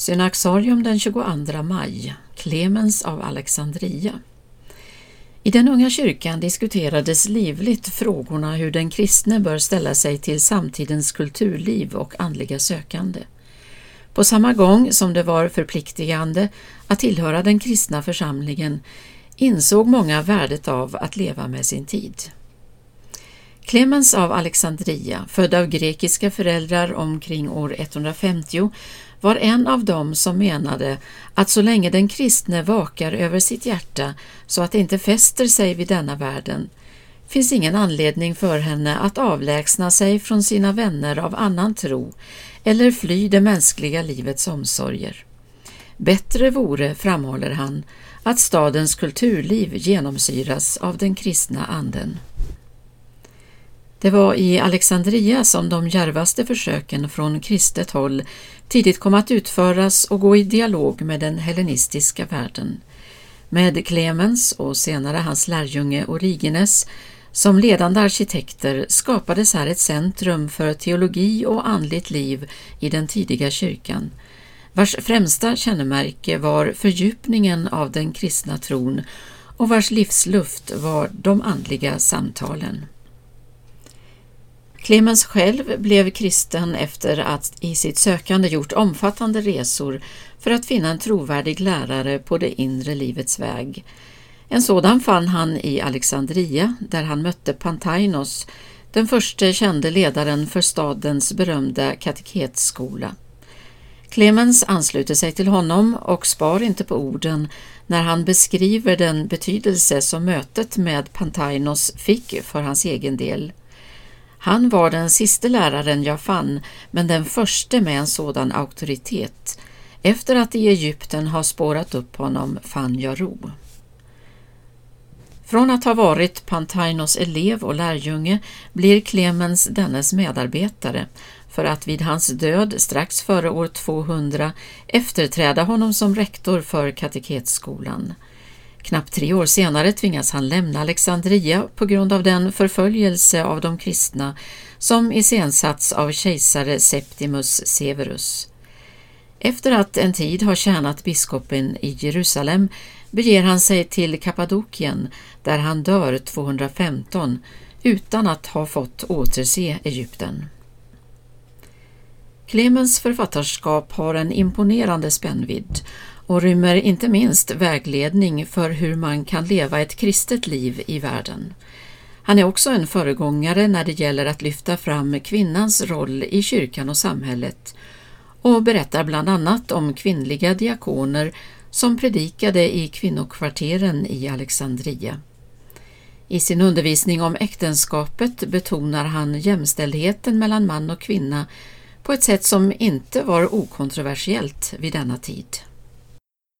Synaxarium den 22 maj, Clemens av Alexandria. I den unga kyrkan diskuterades livligt frågorna hur den kristne bör ställa sig till samtidens kulturliv och andliga sökande. På samma gång som det var förpliktigande att tillhöra den kristna församlingen insåg många värdet av att leva med sin tid. Clemens av Alexandria, född av grekiska föräldrar omkring år 150, var en av dem som menade att så länge den kristne vakar över sitt hjärta så att det inte fäster sig vid denna världen finns ingen anledning för henne att avlägsna sig från sina vänner av annan tro eller fly det mänskliga livets omsorger. Bättre vore, framhåller han, att stadens kulturliv genomsyras av den kristna anden. Det var i Alexandria som de djärvaste försöken från kristet håll tidigt kom att utföras och gå i dialog med den hellenistiska världen. Med Clemens och senare hans lärjunge Origenes som ledande arkitekter skapades här ett centrum för teologi och andligt liv i den tidiga kyrkan, vars främsta kännemärke var fördjupningen av den kristna tron och vars livsluft var de andliga samtalen. Clemens själv blev kristen efter att i sitt sökande gjort omfattande resor för att finna en trovärdig lärare på det inre livets väg. En sådan fann han i Alexandria där han mötte Pantainos, den första kände ledaren för stadens berömda kateketskola. Clemens ansluter sig till honom och spar inte på orden när han beskriver den betydelse som mötet med Pantainos fick för hans egen del. Han var den siste läraren jag fann, men den första med en sådan auktoritet. Efter att i Egypten ha spårat upp honom fann jag ro. Från att ha varit Pantainos elev och lärjunge blir Clemens dennes medarbetare för att vid hans död strax före år 200 efterträda honom som rektor för kateketskolan. Knappt tre år senare tvingas han lämna Alexandria på grund av den förföljelse av de kristna som iscensatts av kejsare Septimus Severus. Efter att en tid ha tjänat biskopen i Jerusalem beger han sig till Kappadokien där han dör 215 utan att ha fått återse Egypten. Clemens författarskap har en imponerande spännvidd och rymmer inte minst vägledning för hur man kan leva ett kristet liv i världen. Han är också en föregångare när det gäller att lyfta fram kvinnans roll i kyrkan och samhället och berättar bland annat om kvinnliga diakoner som predikade i kvinnokvarteren i Alexandria. I sin undervisning om äktenskapet betonar han jämställdheten mellan man och kvinna på ett sätt som inte var okontroversiellt vid denna tid.